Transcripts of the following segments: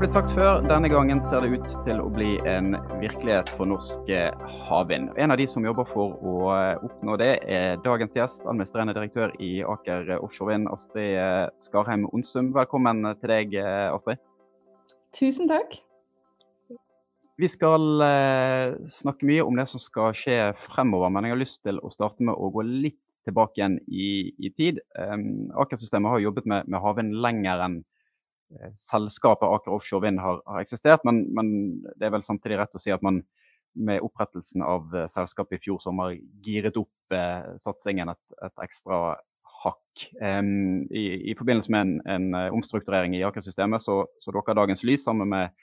blitt sagt før, denne gangen ser det ut til å bli en virkelighet for norsk eh, havvind. En av de som jobber for å eh, oppnå det, er dagens gjest, administrerende direktør i Aker Offshorevind, Astrid eh, Skarheim Onsum. Velkommen til deg, Astrid. Tusen takk. Vi skal snakke mye om det som skal skje fremover, men jeg har lyst til å starte med å gå litt tilbake igjen i, i tid. Um, Aker-systemet har jobbet med, med havvind lenger enn selskapet Aker Offshore Vind har, har eksistert, men, men, det er vel samtidig rett å si at man med opprettelsen av eh, selskapet i fjor sommer giret opp eh, satsingen et, et, ekstra hakk. Um, i, i, forbindelse med en, en eh, omstrukturering i Aker-systemet så, så dukker dagens lys sammen med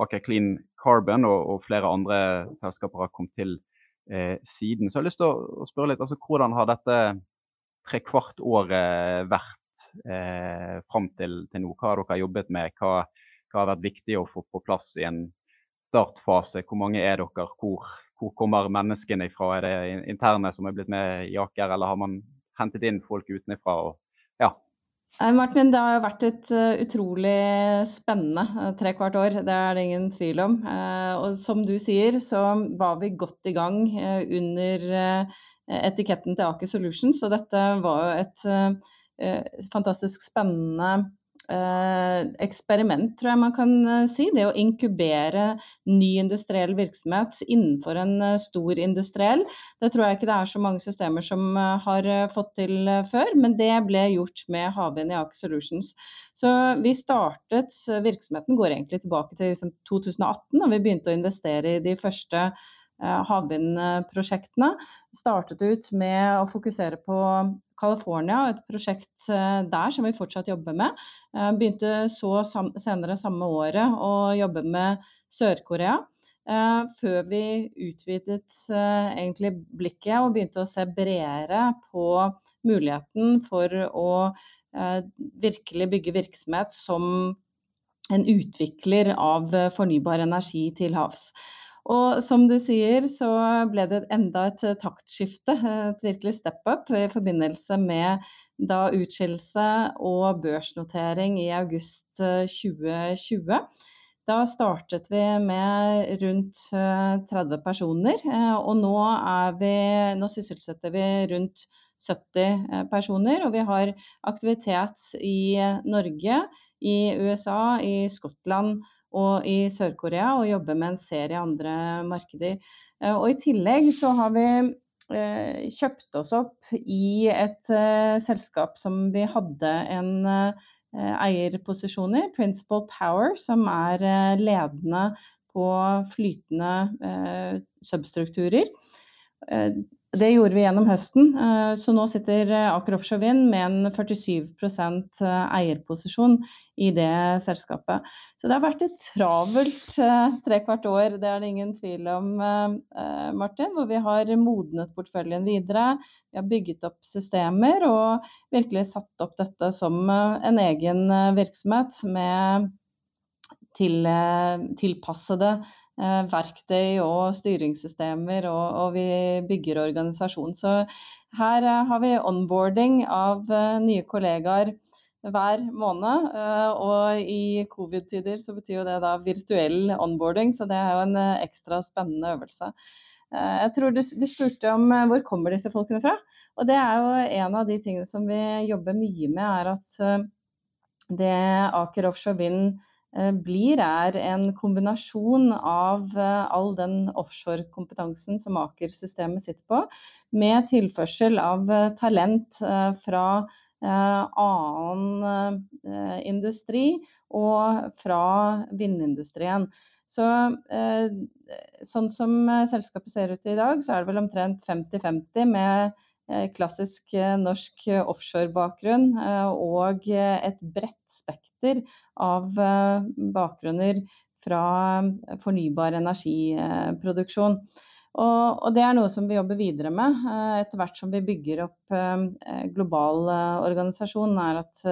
Aker Clean Carbon og, og flere andre selskaper har kommet til eh, siden. Så jeg har lyst til å, å spørre litt, altså hvordan har dette trekvart året vært eh, fram til, til, nå? Hva har dere jobbet med? Hva, hva, har vært viktig å få på plass i en startfase? Hvor mange er dere? Hvor, hvor kommer menneskene ifra? Er det interne som er blitt med i Aker, eller har man hentet inn folk utenfra? Ja. Martin, det har vært et uh, utrolig spennende uh, tre kvart år. Det er det ingen tvil om. Uh, og som du sier, så var vi godt i gang under etiketten til Aker Solutions. Og dette var jo et Eh, fantastisk spennende eh, eksperiment, tror jeg man kan eh, si. Det å inkubere ny industriell virksomhet innenfor en stor industriell. Det tror jeg ikke det er så mange systemer som har fått til før, men det ble gjort med havvind i Aker Solutions. Så vi startet Virksomheten går egentlig tilbake til liksom 2018, da vi begynte å investere i de første havvindprosjektene. Startet ut med å fokusere på California, et prosjekt eh, der som vi fortsatt jobber med. Eh, begynte så senere samme året å jobbe med Sør-Korea. Før vi utvidet blikket og begynte å se bredere på muligheten for å virkelig bygge virksomhet som en utvikler av fornybar energi til havs. Og som du sier, så ble det enda et eh, taktskifte, et virkelig step up, i forbindelse med da utskillelse og børsnotering i august 2020. Eh, da startet vi med rundt 30 eh, personer, og nå, vi, nå sysselsetter vi rundt 70 personer. Og vi har aktivitet i Norge, i USA, i Skottland og i Sør-Korea og jobber med en serie andre markeder. Eh, og I tillegg så har vi eh, kjøpt oss opp i et eh, selskap som vi hadde en eierposisjon i, Principal Power, som er ledende på flytende substrukturer. Det gjorde vi gjennom høsten, eh, så nå sitter eh, Aker Offshore Vind med en 47 eh, eierposisjon i det selskapet. Så det har vært et travelt trekvart år, det er det ingen tvil om, Martin. Hvor vi har modnet porteføljen videre, vi har bygget opp systemer og virkelig satt opp dette som en egen virksomhet med til, tilpassede verktøy og styringssystemer, og, og, vi bygger organisasjon. Så her eh, har vi onboarding av eh, nye kollegaer hver måned. Og i covid-tider så betyr jo det da virtuell onboarding, så det er jo en ekstra spennende øvelse. Jeg tror du, du spurte om hvor kommer disse folkene fra. Og det er jo en av de tingene som vi jobber mye med, er at det Aker Offshore Vind Eh, blir, er en kombinasjon av eh, all den offshorekompetansen som Aker-systemet sitter på, med tilførsel av eh, talent fra annen industri og fra vindindustrien. Så, sånn som selskapet ser ut i dag, så er det vel omtrent 50-50 med klassisk norsk offshore-bakgrunn og et bredt spekter av eh, bakgrunner fra fornybar energiproduksjon. Og, det er noe som vi jobber videre med eh, etter hvert som vi bygger opp eh, global organisasjon. er at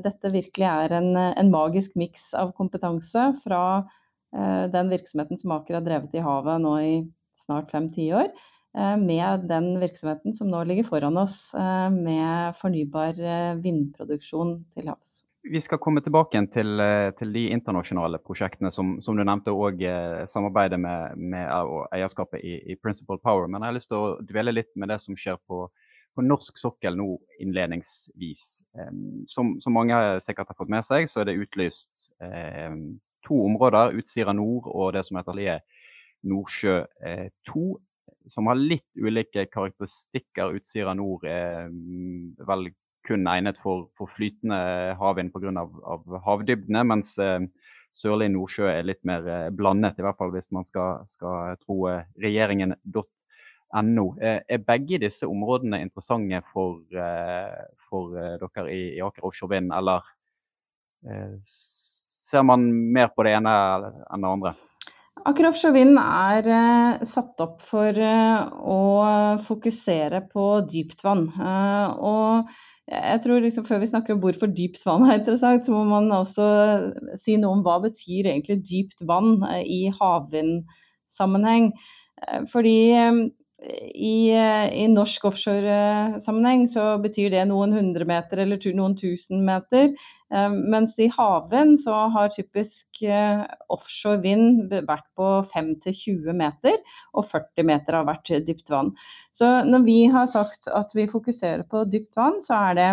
dette virkelig er en, en magisk miks av kompetanse fra den virksomheten som Aker har drevet i havet nå i snart fem tiår, med den virksomheten som nå ligger foran oss med fornybar vindproduksjon til havs. Vi skal komme tilbake til, eh, til de internasjonale prosjektene som, som du nevnte, og eh, samarbeidet med, med eierskapet i, i, Principal Power. Men jeg har lyst til å dvele litt med det som skjer på, på norsk sokkel nå innledningsvis. Som, som, mange sikkert har fått med seg, så er det utlyst eh, to områder. Utsira nord og det som heter Lie Nordsjø 2. Eh, som har litt ulike karakteristikker. Utsira nord er vel kun egnet for, for flytende havvind pga. Av, av havdybdene, mens eh, Sørlig Nordsjø er litt mer eh, blandet, i hvert fall hvis man skal, skal tro eh, regjeringen.no. Eh, er begge disse områdene interessante for, eh, for eh, dere i, i Aker Offshore Vind, eller ser man mer på det ene enn det andre? Aker Offshore Vind er eh, satt opp for eh, å fokusere på dypt vann. Uh, og jeg tror liksom Før vi snakker om hvorfor dypt vann er interessant, så må man også si noe om hva betyr egentlig dypt vann i havvindsammenheng. Fordi i, eh, i, norsk offshore-sammenheng så betyr det noen hundre meter eller noen tusen meter. Eh, mens i havvind så har typisk eh, offshore vind vært på 5-20 meter, og 40 meter har vært dypt vann. Så når vi har sagt at vi fokuserer på dypt vann, så er det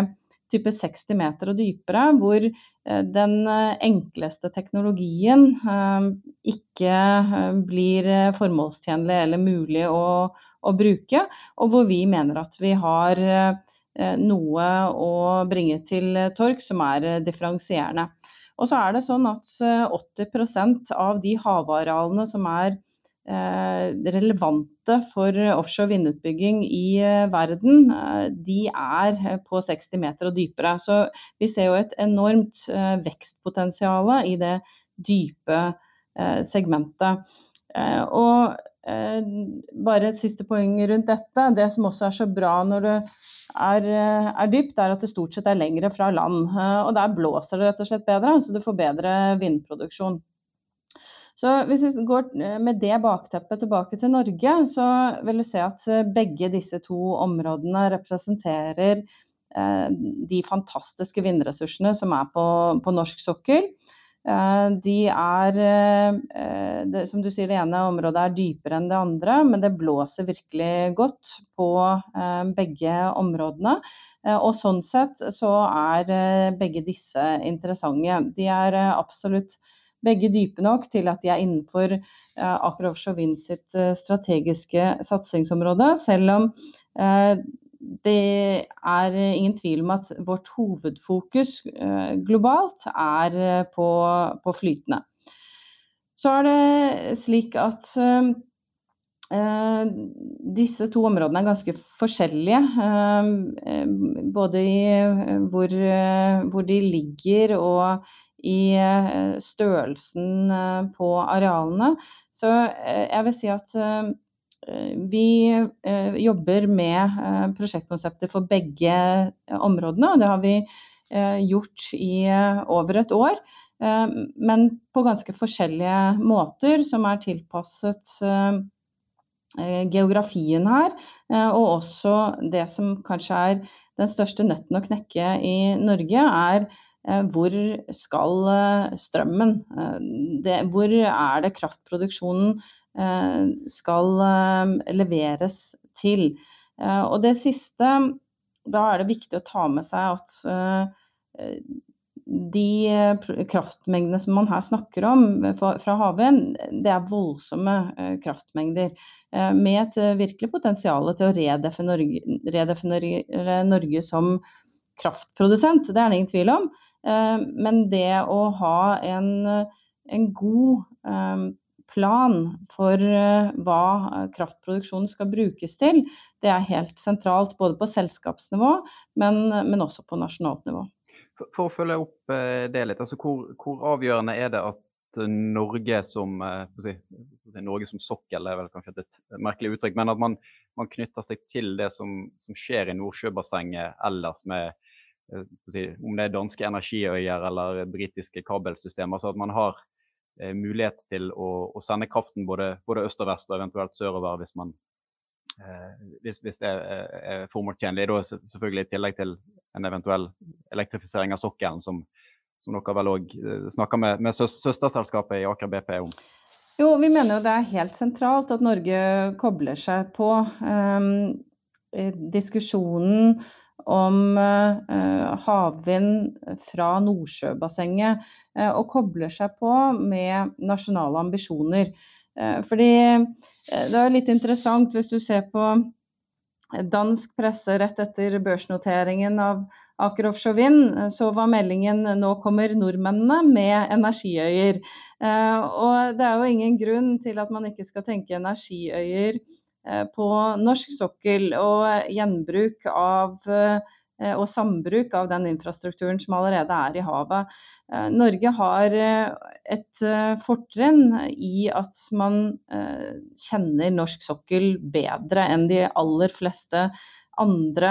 type 60 meter og dypere, hvor den enkleste teknologien ikke blir formålstjenlig eller mulig å, å bruke, og hvor vi mener at vi har eh, noe å bringe til torg som er eh, differensierende. Og så er det sånn at 80 eh, av de havarealene som er relevante for offshore vindutbygging i verden, de er på 60 meter og dypere. Så vi ser jo et enormt vekstpotensial i det dype segmentet. Og Eh, bare et siste poeng rundt dette. Det som også er så bra når det er, eh, er, dypt, er at det stort sett er lengre fra land. Eh, og der blåser det rett og slett bedre, så du får bedre vindproduksjon. Så hvis vi går med det bakteppet tilbake til Norge, så vil du se at begge disse to områdene representerer de fantastiske vindressursene som er på, på norsk sokkel. Eh, de er, eh, som du sier, det ene området er dypere enn det andre, men det blåser virkelig godt på eh, begge områdene. Og sånn sett så er begge disse interessante. De er absolutt begge dype nok til at de er innenfor Aker Offshore Wind sitt strategiske satsingsområde, selv om det er ingen tvil om at vårt hovedfokus eh, globalt er eh, på, på flytende. Så er det slik at eh, disse to områdene er ganske forskjellige. både i hvor, hvor, de ligger og i størrelsen på arealene. Så jeg vil si at Eh, vi eh, jobber med eh, prosjektkonsepter for begge områdene, og det har vi gjort i over et år. Men på ganske forskjellige måter, som er tilpasset geografien her. Og også det som kanskje er den største nøtten å knekke i Norge, er hvor skal strømmen? Det, hvor er det kraftproduksjonen Eh, skal eh, leveres til. Eh, og det siste, da er det viktig å ta med seg at de kraftmengdene som man her snakker om fra havvind, det er voldsomme kraftmengder. Med et virkelig potensial til å redefinere, redefinere Norge som kraftprodusent. Det er det ingen tvil om. Men det å ha en, en god plan for eh, hva eh, kraftproduksjonen skal brukes til, det er helt sentralt både på selskapsnivå, men, men også på nasjonalt nivå. For, å følge opp eh, det litt, altså hvor, hvor avgjørende er det at Norge som, si, Norge som sokkel er vel kanskje et merkelig uttrykk, men at man, man knytter seg til det som, som skjer i Nordsjøbassenget ellers med om det er danske energiøyer eller britiske kabelsystemer. så at man har Eh, mulighet til å, å sende kraften både, både, øst og vest, og eventuelt sørover hvis, man, eh, hvis, hvis det er, er formålstjenlig. Da selvfølgelig i tillegg til en eventuell elektrifisering av sokkelen, som, som dere vel òg snakker med, med søsterselskapet i Aker BP om? Jo, vi mener jo det er helt sentralt at Norge kobler seg på um, diskusjonen om uh, havvind fra Nordsjøbassenget, uh, og kobler seg på med nasjonale ambisjoner. Uh, fordi det er litt interessant hvis du ser på dansk presse rett etter børsnoteringen av Aker Offshore Vind, så var meldingen 'nå kommer nordmennene med energiøyer'. Eh, og det er jo ingen grunn til at man ikke skal tenke energiøyer eh, på norsk sokkel og gjenbruk av eh, og sambruk av den infrastrukturen som allerede er i havet. Norge har et fortrinn i at man kjenner norsk sokkel bedre enn de aller fleste andre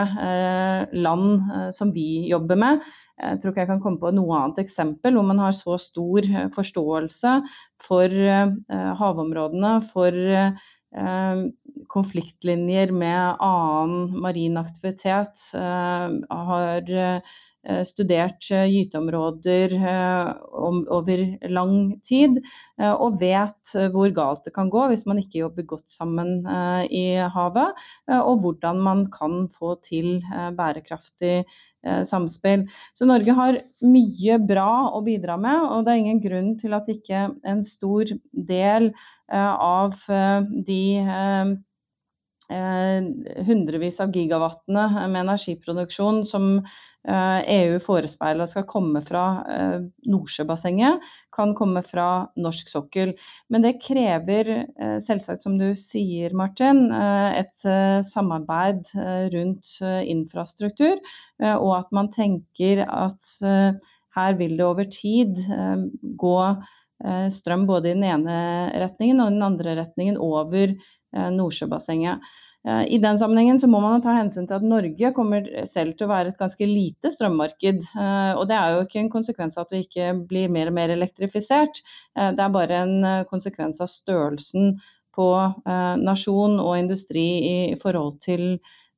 land som vi jobber med. Jeg tror ikke jeg kan komme på noe annet eksempel hvor man har så stor eh, forståelse for eh, havområdene, for eh, konfliktlinjer med annen marin aktivitet. Har Eh, studert eh, gyteområder eh, over lang tid, og vet hvor galt det kan gå hvis man ikke jobber godt sammen i havet, og hvordan man kan få til bærekraftig samspill. Så Norge har mye bra å bidra med, og det er ingen grunn til at ikke en stor del av de hundrevis av gigawattene med energiproduksjon som EU eh, e forespeiler skal komme fra eh, Nordsjøbassenget, kan komme fra norsk sokkel. Men det krever eh, selvsagt, som du sier Martin, et samarbeid rundt infrastruktur. Og at man tenker at her vil det over tid gå strøm både i den ene retningen og den andre retningen over Nordsjøbassenget. Eh, I den sammenhengen så må man ta hensyn til at Norge kommer selv til å være et ganske lite strømmarked. Eh, og det er jo ikke en konsekvens av at vi ikke blir mer og mer elektrifisert. Eh, det er bare en konsekvens av størrelsen på nasjon og industri i forhold til,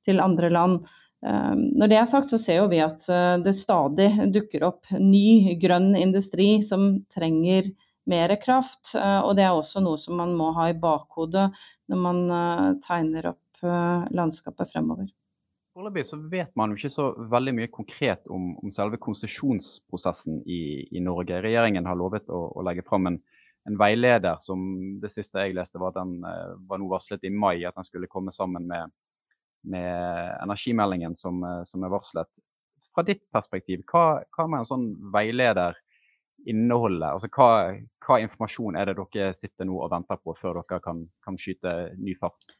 til andre land. Når det er sagt, så ser vi at det stadig dukker opp ny grønn industri som trenger mer kraft. Og det er også noe som man må ha i bakhodet når man tegner opp landskapet fremover. Foreløpig så vet man jo ikke så veldig mye konkret om, om selve konsesjonsprosessen i, i, Norge. Regjeringen har lovet å, å legge fram en, en, veileder som det siste jeg leste var at den eh, var nå varslet i mai at den skulle komme sammen med, med energimeldingen som, eh, som, er varslet. Fra ditt perspektiv, hva, hva med en sånn veileder inneholde? Altså, hva, hva, informasjon er det dere sitter nå og venter på før dere kan, kan skyte ny fart?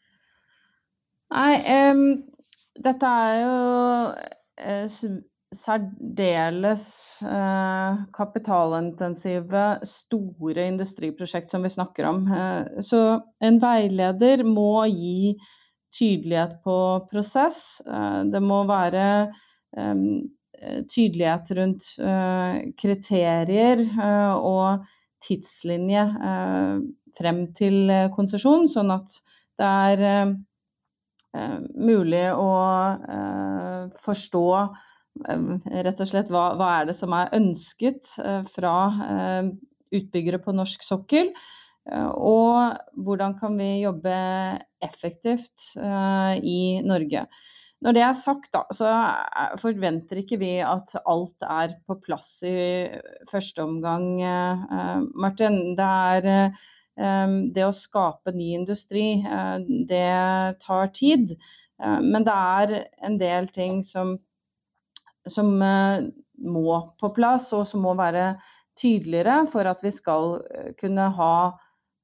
Nei, um, dette er jo uh, særdeles uh, kapitalintensive, store industriprosjekt som vi snakker om. Uh, så en veileder må gi tydelighet på prosess. det må være um, tydelighet rundt kriterier og tidslinje frem til konsesjon, sånn at det er Eh, mulig å eh, forstå eh, rett og slett hva, hva, er det som er ønsket fra utbyggere på norsk sokkel. Og hvordan kan vi jobbe effektivt i Norge. Når det er sagt, da, så forventer ikke vi at alt er på plass i første omgang, Martin. Det er det å skape ny industri, eh, det tar tid. Eh, men det er en del ting som, som eh, må på plass, og som må være tydeligere for at vi skal kunne ha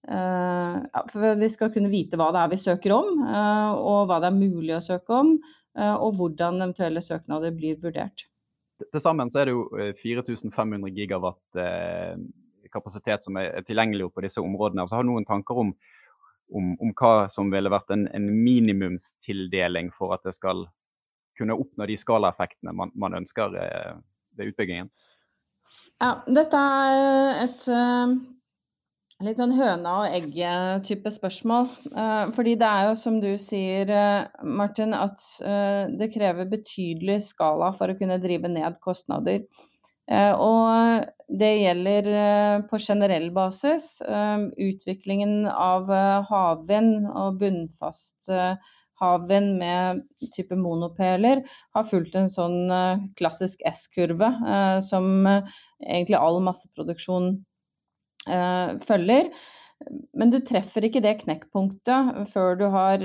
for vi skal kunne vite hva det er vi søker om, og hva det er mulig å søke om, og hvordan eventuelle søknader blir vurdert. Til sammen så er det jo 4500 gigawatt kapasitet som er tilgjengelig på disse områdene. Så har du noen tanker om, om, om, hva som ville vært en, en, minimumstildeling for at det skal kunne oppnå de skalaeffektene man, man ønsker eh, ved utbyggingen? Ja, dette er et litt sånn høna og egget-type spørsmål. Uh, fordi det er jo som du sier, uh, Martin, at det krever betydelig skala for å kunne drive ned kostnader. Og det gjelder på generell basis. Utviklingen av havvind og bunnfast havvind med type monopeler har fulgt en sånn klassisk S-kurve som egentlig all masseproduksjon følger. Men du treffer ikke det knekkpunktet før du har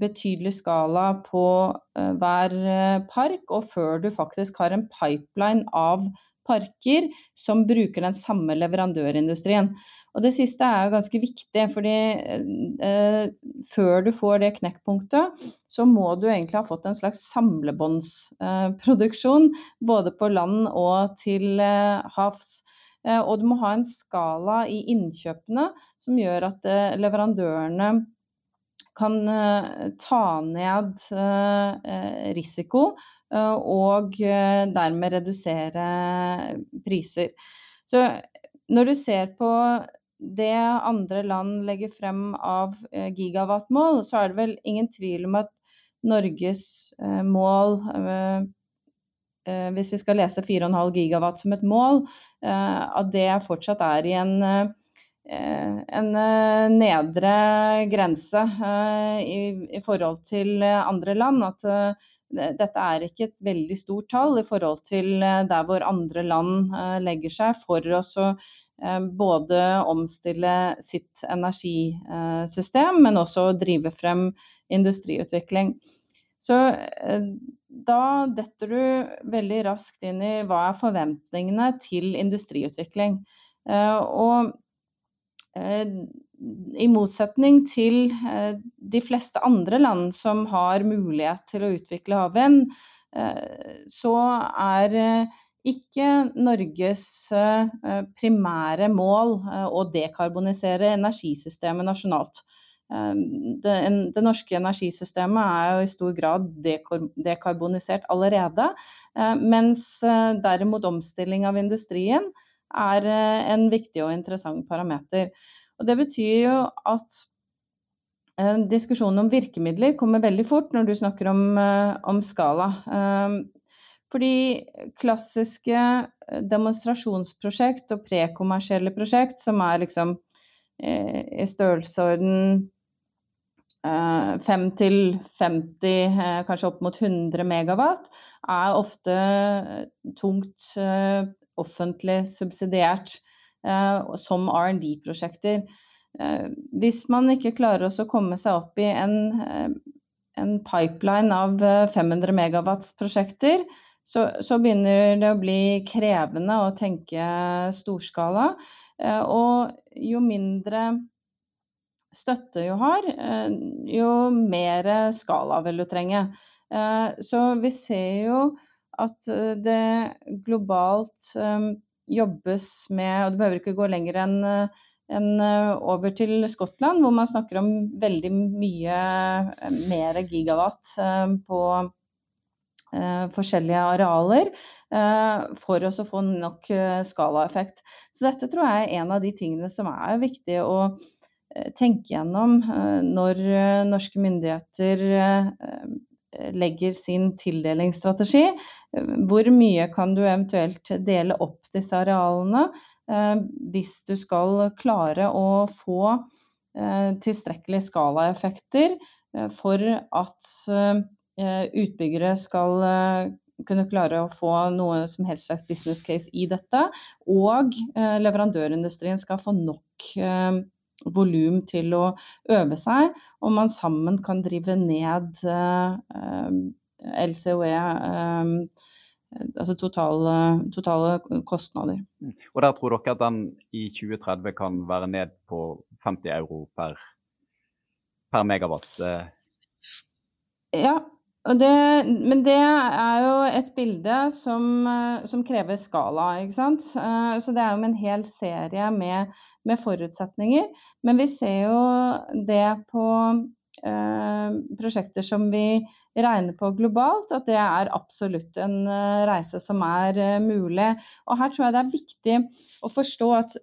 betydelig skala på hver park, og før du faktisk har en pipeline av parker som bruker den samme leverandørindustrien. Og det siste er ganske viktig, fordi før du får det knekkpunktet, så må du egentlig ha fått en slags samlebåndsproduksjon både på land og til havs. Og du må ha en skala i innkjøpene som gjør at leverandørene kan ta ned risiko og dermed redusere priser. Så når du ser på det andre land legger frem av gigawattmål, så er det vel ingen tvil om at Norges mål, hvis vi skal lese 4,5 gigawatt som et mål, at det fortsatt er i en en nedre grense i forhold til andre land. At dette er ikke et veldig stort tall i forhold til der hvor andre land legger seg for oss å både omstille sitt energisystem, men også drive frem industriutvikling. Så da detter du veldig raskt inn i hva er forventningene til industriutvikling. Og i motsetning til de fleste andre land som har mulighet til å utvikle havvind, så er ikke Norges primære mål å dekarbonisere energisystemet nasjonalt. Det norske energisystemet er jo i stor grad dekarbonisert allerede, mens derimot omstilling av industrien er en viktig og interessant parameter. Og det betyr jo at diskusjonen om virkemidler kommer veldig fort når du snakker om skala. Fordi klassiske demonstrasjonsprosjekt og prekommersielle prosjekt som er liksom i størrelsesorden 5 til 50, kanskje opp mot 100 megawatt, er ofte tungt offentlig subsidiert som R&D-prosjekter. Hvis man ikke klarer å komme seg opp i en pipeline av 500 megawatts prosjekter, så begynner det å bli krevende å tenke storskala. Og jo mindre støtte du har, jo mer skala vil du trenge. Så vi ser jo at det globalt jobbes med, og du behøver ikke gå lenger enn over til Skottland, hvor man snakker om veldig mye mer gigawatt på forskjellige arealer for å få nok skalaeffekt. Så dette tror jeg er en av de tingene som er viktig å tenke gjennom når norske myndigheter legger sin tildelingsstrategi. Hvor mye kan du eventuelt dele opp disse arealene hvis du skal klare å få tilstrekkelige skalaeffekter for at utbyggere skal kunne klare å få noe som helst slags business case i dette, og leverandørindustrien skal få nok volum til å øve seg, og man sammen kan drive ned LCOE, altså totale kostnader. Og der tror dere at den i 2030 kan være ned på 50 euro per, per megawatt? Ja, men det er jo et bilde som krever skala, ikke sant. Så det er jo med en hel serie med forutsetninger. Men vi ser jo det på prosjekter som vi regner på globalt, at det er absolutt en reise som er mulig. Og her tror jeg det er viktig å forstå at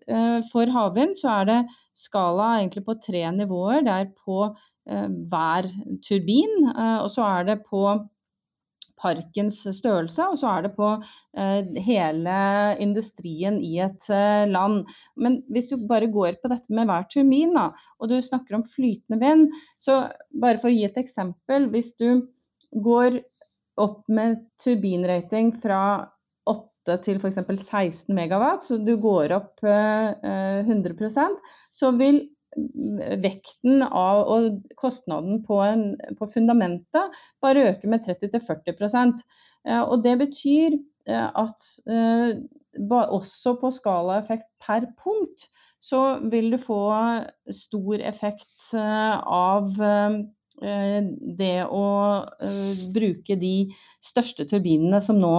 for havvind så er det skala egentlig på tre nivåer. Det er på hver turbin, og så er det på parkens størrelse, og så er det på hele industrien i et land. Men hvis du bare går på dette med hver turbin, da, og du snakker om flytende vind, så bare for å gi et eksempel. Hvis du går opp med turbinrating fra 8 til f.eks. 16 megawatt, så du går opp 100% så vil vekten av og kostnaden på, en, på fundamentet bare øker med 30-40% Og det betyr at også på skalaeffekt per punkt, så vil du få stor effekt av det å bruke de største turbinene som nå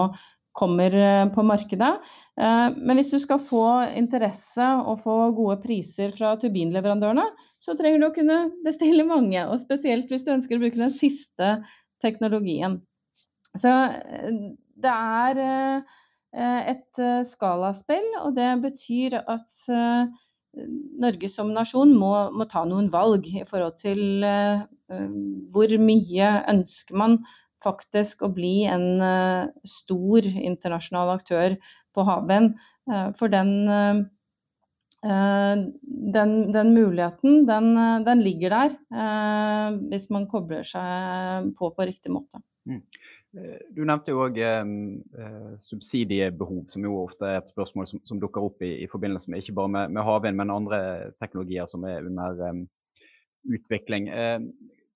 kommer eh, på markedet. Eh, men hvis du skal få interesse og få gode priser fra turbinleverandørene, så trenger du å kunne bestille mange. Og spesielt hvis du ønsker å bruke den siste teknologien. Så eh, det er et skalaspill, og det betyr at Norge som nasjon må, må, ta noen valg i forhold til hvor mye ønsker man faktisk å bli en uh, stor internasjonal aktør på havvind. Uh, for den, uh, den, den, muligheten, den, den ligger der hvis man kobler seg på på riktig måte. Mm. Du nevnte jo òg eh, subsidiebehov, som jo ofte er et spørsmål som, som dukker opp i, i, forbindelse med ikke bare med, med havvind, men andre teknologier som er under eh, utvikling. Eh,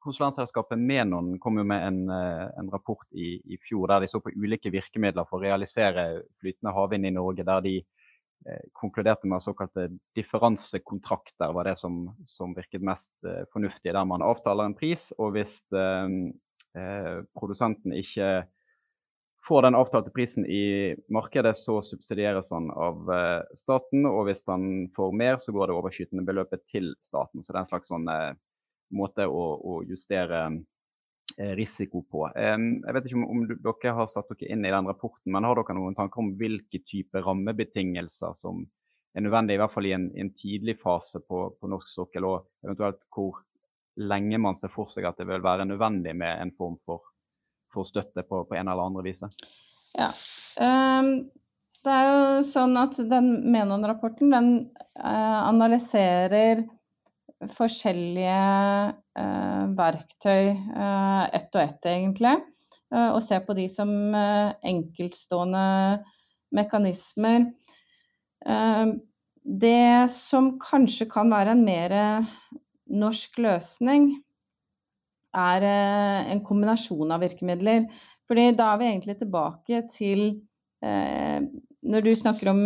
konsulentselskapet Menon kom jo med en, eh, en rapport i, i, fjor der de så på ulike virkemidler for å realisere flytende havvind i Norge. Der de eh, konkluderte med såkalte differansekontrakter var det som, som virket mest eh, fornuftig. Der man avtaler en pris, og hvis eh, eh, produsenten ikke får den avtalte prisen i markedet, så subsidieres han av eh, staten. Og hvis han får mer, så går det overskytende beløpet til staten. Så det er en slags sånn måte å, å justere eh, risiko på. Jeg vet ikke om, dere har satt dere inn i den rapporten, men har dere noen tanker om hvilke type rammebetingelser som er nødvendig, i hvert fall i en, en tidlig fase på, på, norsk sokkel, og eventuelt hvor lenge man ser for seg at det vil være nødvendig med en form for, for støtte på, på, en eller andre vis? Ja. Um, det er jo sånn at den Menon-rapporten den uh, analyserer forskjellige eh, verktøy eh, ett og ett, egentlig. Eh, og se på de som eh, enkeltstående mekanismer. Eh, det som kanskje kan være en mer norsk løsning, er eh, en kombinasjon av virkemidler. Fordi da er vi egentlig tilbake til Når du snakker om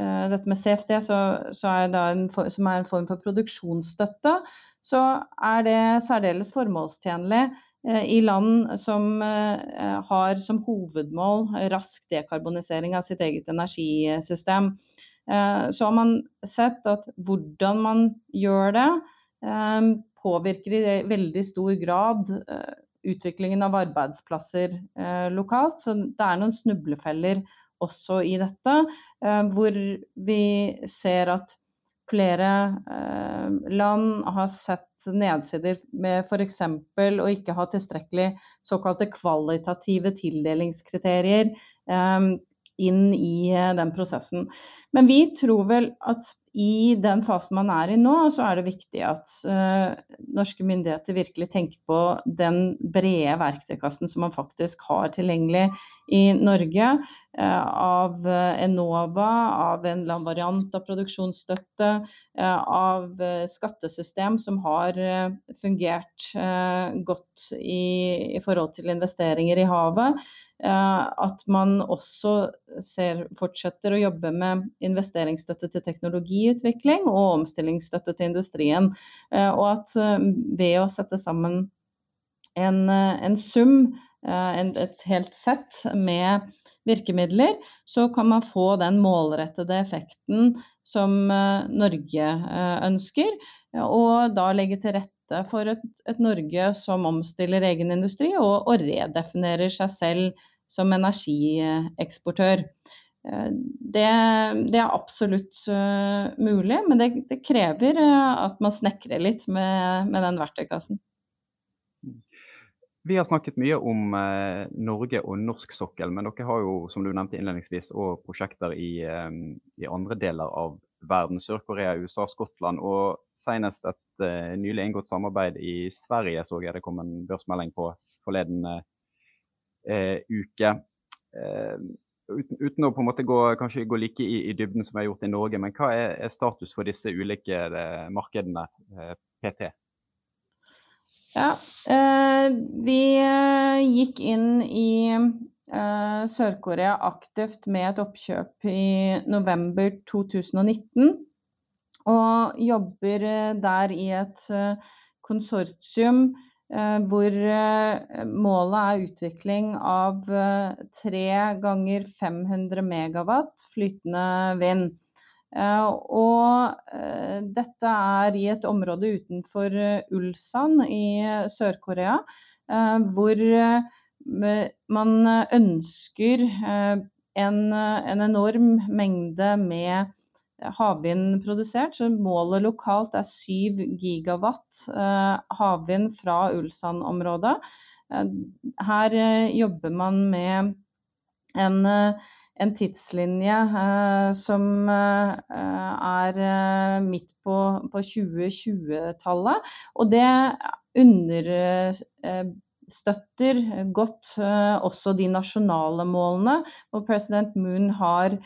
dette med CFD, så, så er en, som er en form for produksjonsstøtte, så er det særdeles formålstjenlig eh, i land som eh, har som hovedmål rask dekarbonisering av sitt eget energisystem. Så har man sett at hvordan man gjør det, påvirker i veldig stor grad utviklingen av arbeidsplasser lokalt. Så det er noen snublefeller også i dette, eh, hvor vi ser at flere eh, land har sett nedsider med f.eks. å ikke ha tilstrekkelig såkalte kvalitative tildelingskriterier eh, inn i den prosessen. Men vi tror vel at i den fasen man er i nå, så er det viktig at uh, norske myndigheter virkelig tenker på den brede verktøykassen som man faktisk har tilgjengelig i Norge. Uh, av Enova, av en eller annen variant av produksjonsstøtte, uh, av skattesystem som har fungert godt i, i forhold til investeringer i havet. Eh, at man også ser, fortsetter å jobbe med investeringsstøtte til teknologiutvikling og omstillingsstøtte til industrien. Eh, og at eh, ved å sette sammen en, en sum, en, et helt sett med virkemidler, så kan man få den målrettede effekten som Norge ønsker. Og da legge til rette for et, et Norge som omstiller egen industri og, og redefinerer seg selv som energieksportør. Eh, det, det, er absolutt uh, mulig, men det, det krever uh, at man snekrer litt med, med, den verktøykassen. Vi har snakket mye om uh, Norge og norsk sokkel, men dere har jo som du nevnte innledningsvis, også prosjekter i, i andre deler av verden. Sør-Korea, USA, Skottland og senest et nylig inngått samarbeid i Sverige så jeg det kom en børsmelding på forleden uke. Eh, uten, uten, å på en måte gå, kanskje gå like i, i, dybden som vi har gjort i Norge, men hva er, er status for disse ulike eh, markedene PT? Ja, eh, vi eh, gikk inn i eh, Sør-Korea aktivt med et oppkjøp i november 2019. Og jobber der i et konsortium hvor målet er utvikling av tre ganger 500 megawatt flytende vind. Eh, og eh, dette er i et område utenfor eh, Ulsan i Sør-Korea, hvor man ønsker en, en enorm mengde med havvind produsert. Så målet lokalt er 7 gigawatt havvind fra Ulsan-området. Her jobber man med en en tidslinje eh, som eh, er eh, midt på, på 2020-tallet. Og det understøtter godt også de nasjonale målene, hvor president Moon har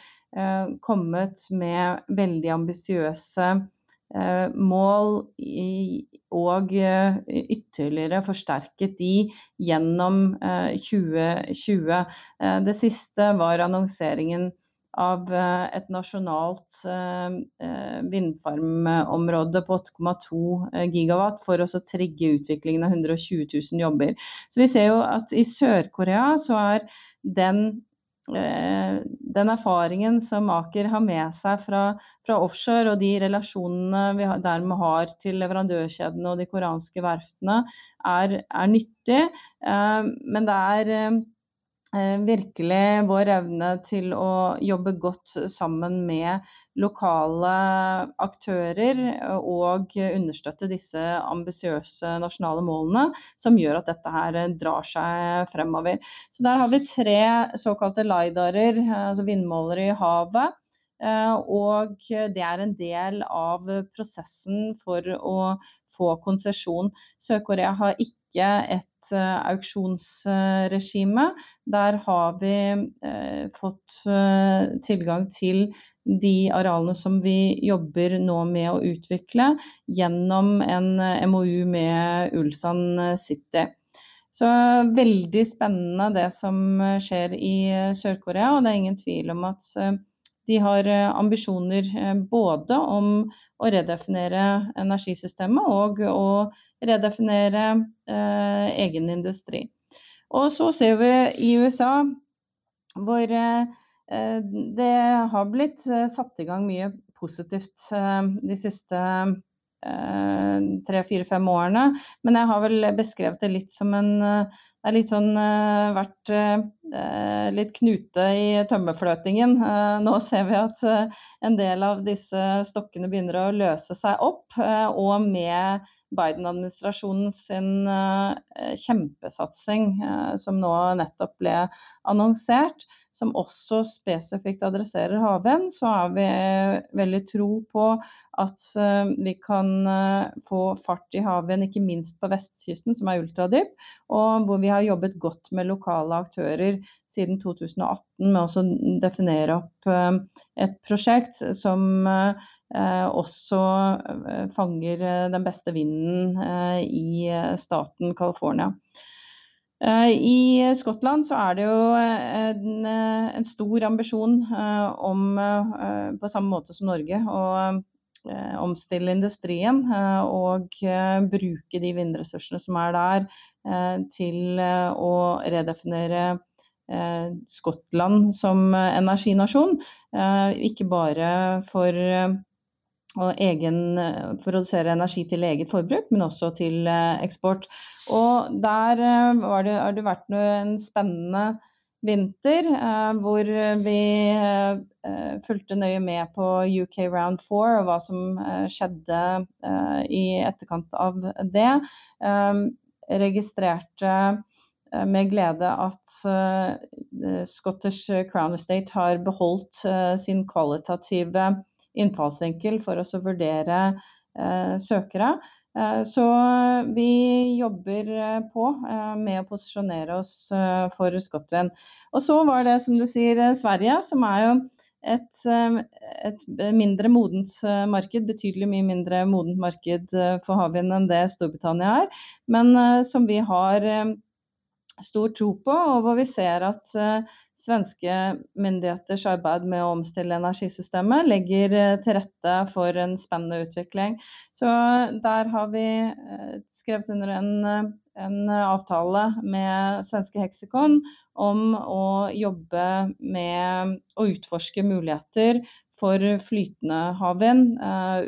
kommet med veldig ambisiøse Eh, mål og eh, ytterligere forsterket de gjennom 2020. Eh, det siste var annonseringen av et nasjonalt vindfarmområde på 8,2 gigawatt for å trigge utviklingen av 120 000 jobber. Så vi ser jo at i Sør-Korea så er den Eh, den erfaringen som Aker har med seg fra, fra offshore, og de relasjonene vi dermed har til leverandørkjedene og de koranske verftene, er, er nyttig. Eh, men det er Eh, virkelig vår evne til å jobbe godt sammen med lokale aktører eh, og understøtte disse ambisiøse nasjonale målene, som gjør at dette her drar seg fremover. Så Der har vi tre såkalte LIDAR-er, altså vindmålere i havet. Eh, og det er en del av prosessen for å få konsesjon. Sør-Korea har ikke et Eh, auksjonsregime. Der har vi eh, fått eh, tilgang til de arealene som vi jobber nå med å utvikle gjennom en MOU med Ulsan City. Så veldig spennende det som skjer i Sør-Korea. Og det er ingen tvil om at de har ambisjoner både om å redefinere energisystemet og å redefinere eh, egen industri. Og så ser vi i USA hvor eh, det har blitt eh, satt i gang mye positivt eh, de siste eh, tre, fire, fem årene. Men jeg har vel beskrevet det litt som en eh, er litt sånn uh, vært uh, litt knute i tømmerfløtingen. Uh, nå ser vi at en del av disse stokkene begynner å løse seg opp. og med Biden-administrasjonen sin eh, kjempesatsing eh, som nå nettopp ble annonsert, som også spesifikt adresserer havvind, så har vi eh, veldig tro på at vi kan få fart i havvind, ikke minst på vestkysten, som er ultradyp, og hvor vi har jobbet godt med lokale aktører siden 2018 med å definere opp et prosjekt som Eh, også eh, fanger eh, den beste vinden i staten California. I Skottland så er det jo en, en stor ambisjon om, på samme måte som Norge, å omstille industrien og bruke de vindressursene som er der, til å redefinere Skottland som energinasjon. Ikke bare for og egen, eh, produsere energi til eget forbruk, men også til eh, eksport. Og der har det, det vært en spennende vinter hvor vi fulgte nøye med på UK round four og hva som skjedde i etterkant av det. registrerte med glede at Scottish Crown Estate har beholdt sin kvalitative innfallsvinkel for oss å vurdere søkere. Så vi jobber på med å posisjonere oss for ScotWind. Og så var det som du sier Sverige, som er jo et, et mindre modent marked, betydelig mye mindre modent marked for havvind enn det Storbritannia er. Men som vi har stor tro på, og hvor vi ser at svenske myndigheters arbeid med å omstille energisystemet legger til rette for en spennende utvikling. Så der har vi skrevet under en, en avtale med svenske Hexicon om å jobbe med å utforske muligheter for flytende havvind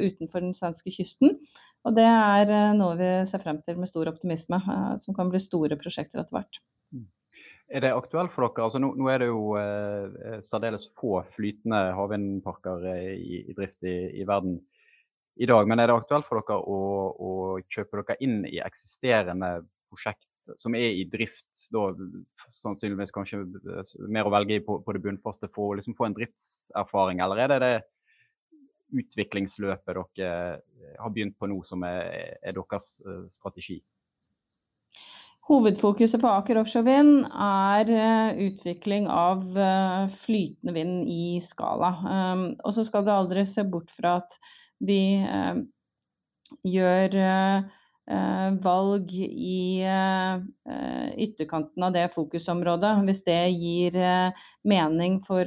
utenfor den svenske kysten. Og det er noe vi ser frem til med stor optimisme, som kan bli store prosjekter etter hvert. Mm. Er det aktuelt for dere? Altså nå, nå er det jo eh, særdeles få flytende havvindparker i, i, drift i, i, verden i dag. Men er det aktuelt for dere å, å kjøpe dere inn i eksisterende prosjekt som er i drift, da sannsynligvis kanskje mer å velge i på, på det bunnfaste for å liksom få en driftserfaring, eller er det det utviklingsløpet dere eh, har begynt på nå, som er, er deres eh, strategi? Hovedfokuset på Aker Offshore Vind er eh, utvikling av flytende vind i skala. Um, og så skal du aldri se bort fra at vi gjør Eh, valg i eh, ytterkanten av det fokusområdet. Hvis det gir eh, mening for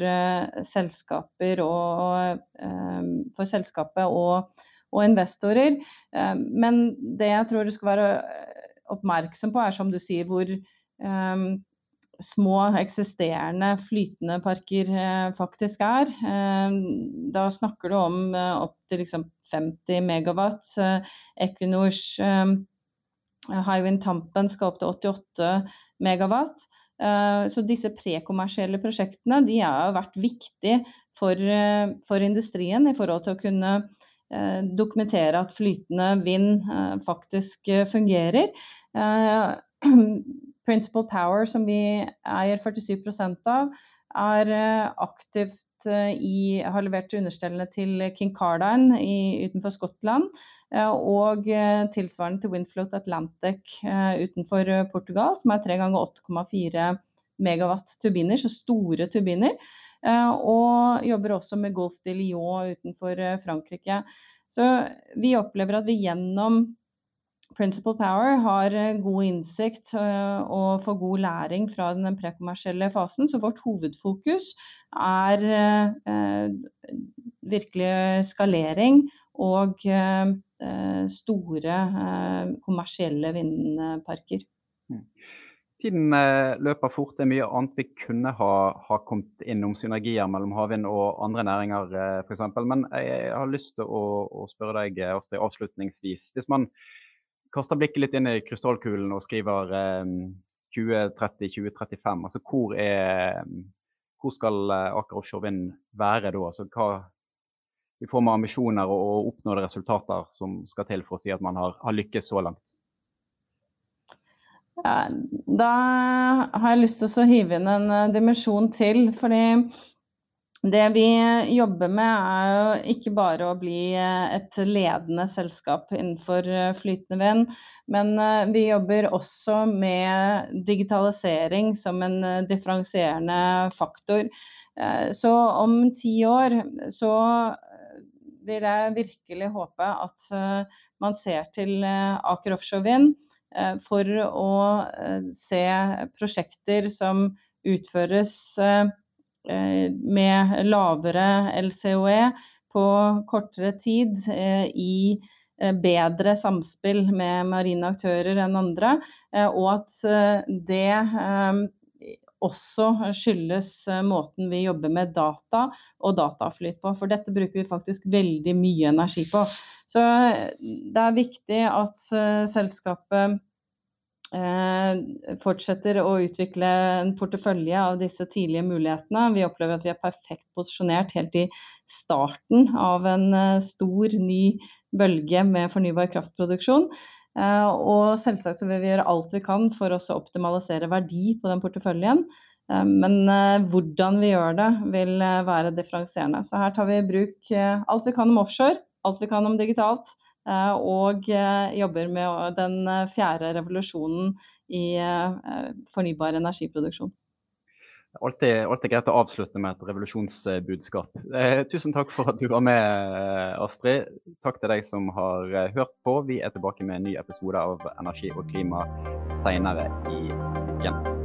selskaper og, for selskapet og, og investorer. Men det jeg tror du skal være oppmerksom på, er som du sier, hvor um, små eksisterende flytende parker uh, faktisk er. Uh, da snakker du om uh, opptil liksom 50 megawatt. Equinors Hywind Tampen skal opp til 88 megawatt. Så disse prekommersielle prosjektene de har vært viktige for, for, industrien i forhold til å kunne dokumentere at flytende vind faktisk fungerer. Principal Power, som vi eier 47% av, er aktivt Eh, i, har levert understellene til King Cardine i, utenfor Skottland. Eh, og eh, tilsvarende til Windfloat Atlantic utenfor Portugal, som er 3 ganger 8,4 megawatt turbiner, så store turbiner. Og jobber også med Golf de Lyon utenfor Frankrike. Så vi opplever at vi gjennom Principal Power har eh, god innsikt eh, og får god læring fra den prekommersielle fasen. Så vårt hovedfokus er eh, virkelig skalering og store kommersielle vindparker. Tiden løper fort. Det er mye annet vi kunne ha, ha kommet innom synergier mellom havvind og andre næringer f.eks. Men jeg har lyst til å, å spørre deg Astrid, avslutningsvis. Hvis man kaster blikket litt inn i krystallkulen og skriver eh, 2030-2035, altså hvor, er, hvor skal eh, Aker Offshore Vind være da? Altså hva i form av ambisjoner og, og oppnådde resultater som skal til for å si at man har, har lykkes så langt? Ja, da har jeg lyst til å hive inn en uh, dimensjon til. fordi det vi jobber med er jo ikke bare å bli eh, et ledende selskap innenfor eh, flytende vind, men eh, vi jobber også med digitalisering som en differensierende faktor. Så om ti år så vil jeg virkelig håpe at man ser til Aker Offshore Vind for å se prosjekter som utføres Eh, med lavere LCOE på kortere tid eh, i eh, bedre samspill med marine aktører enn andre, og at det også skyldes måten vi jobber med data og dataflyt på. For dette bruker vi faktisk veldig mye energi på. Så det er viktig at selskapet Eh, fortsetter å utvikle en portefølje av disse tidlige mulighetene. Vi opplever at vi er perfekt posisjonert helt i starten av en eh, stor, ny bølge med fornybar kraftproduksjon. Og selvsagt så vil vi gjøre alt vi kan for å optimalisere verdi på den porteføljen. Men hvordan vi gjør det vil være differensierende. Så her tar vi i bruk alt vi kan om offshore, alt vi kan om digitalt, og jobber med den fjerde revolusjonen i fornybar energiproduksjon. Alltid, alltid greit å avslutte med et revolusjonsbudskap. Eh, tusen takk for at du var med, Astrid. Takk til deg som har hørt på. Vi er tilbake med en ny episode av Energi og klima seinere i uken.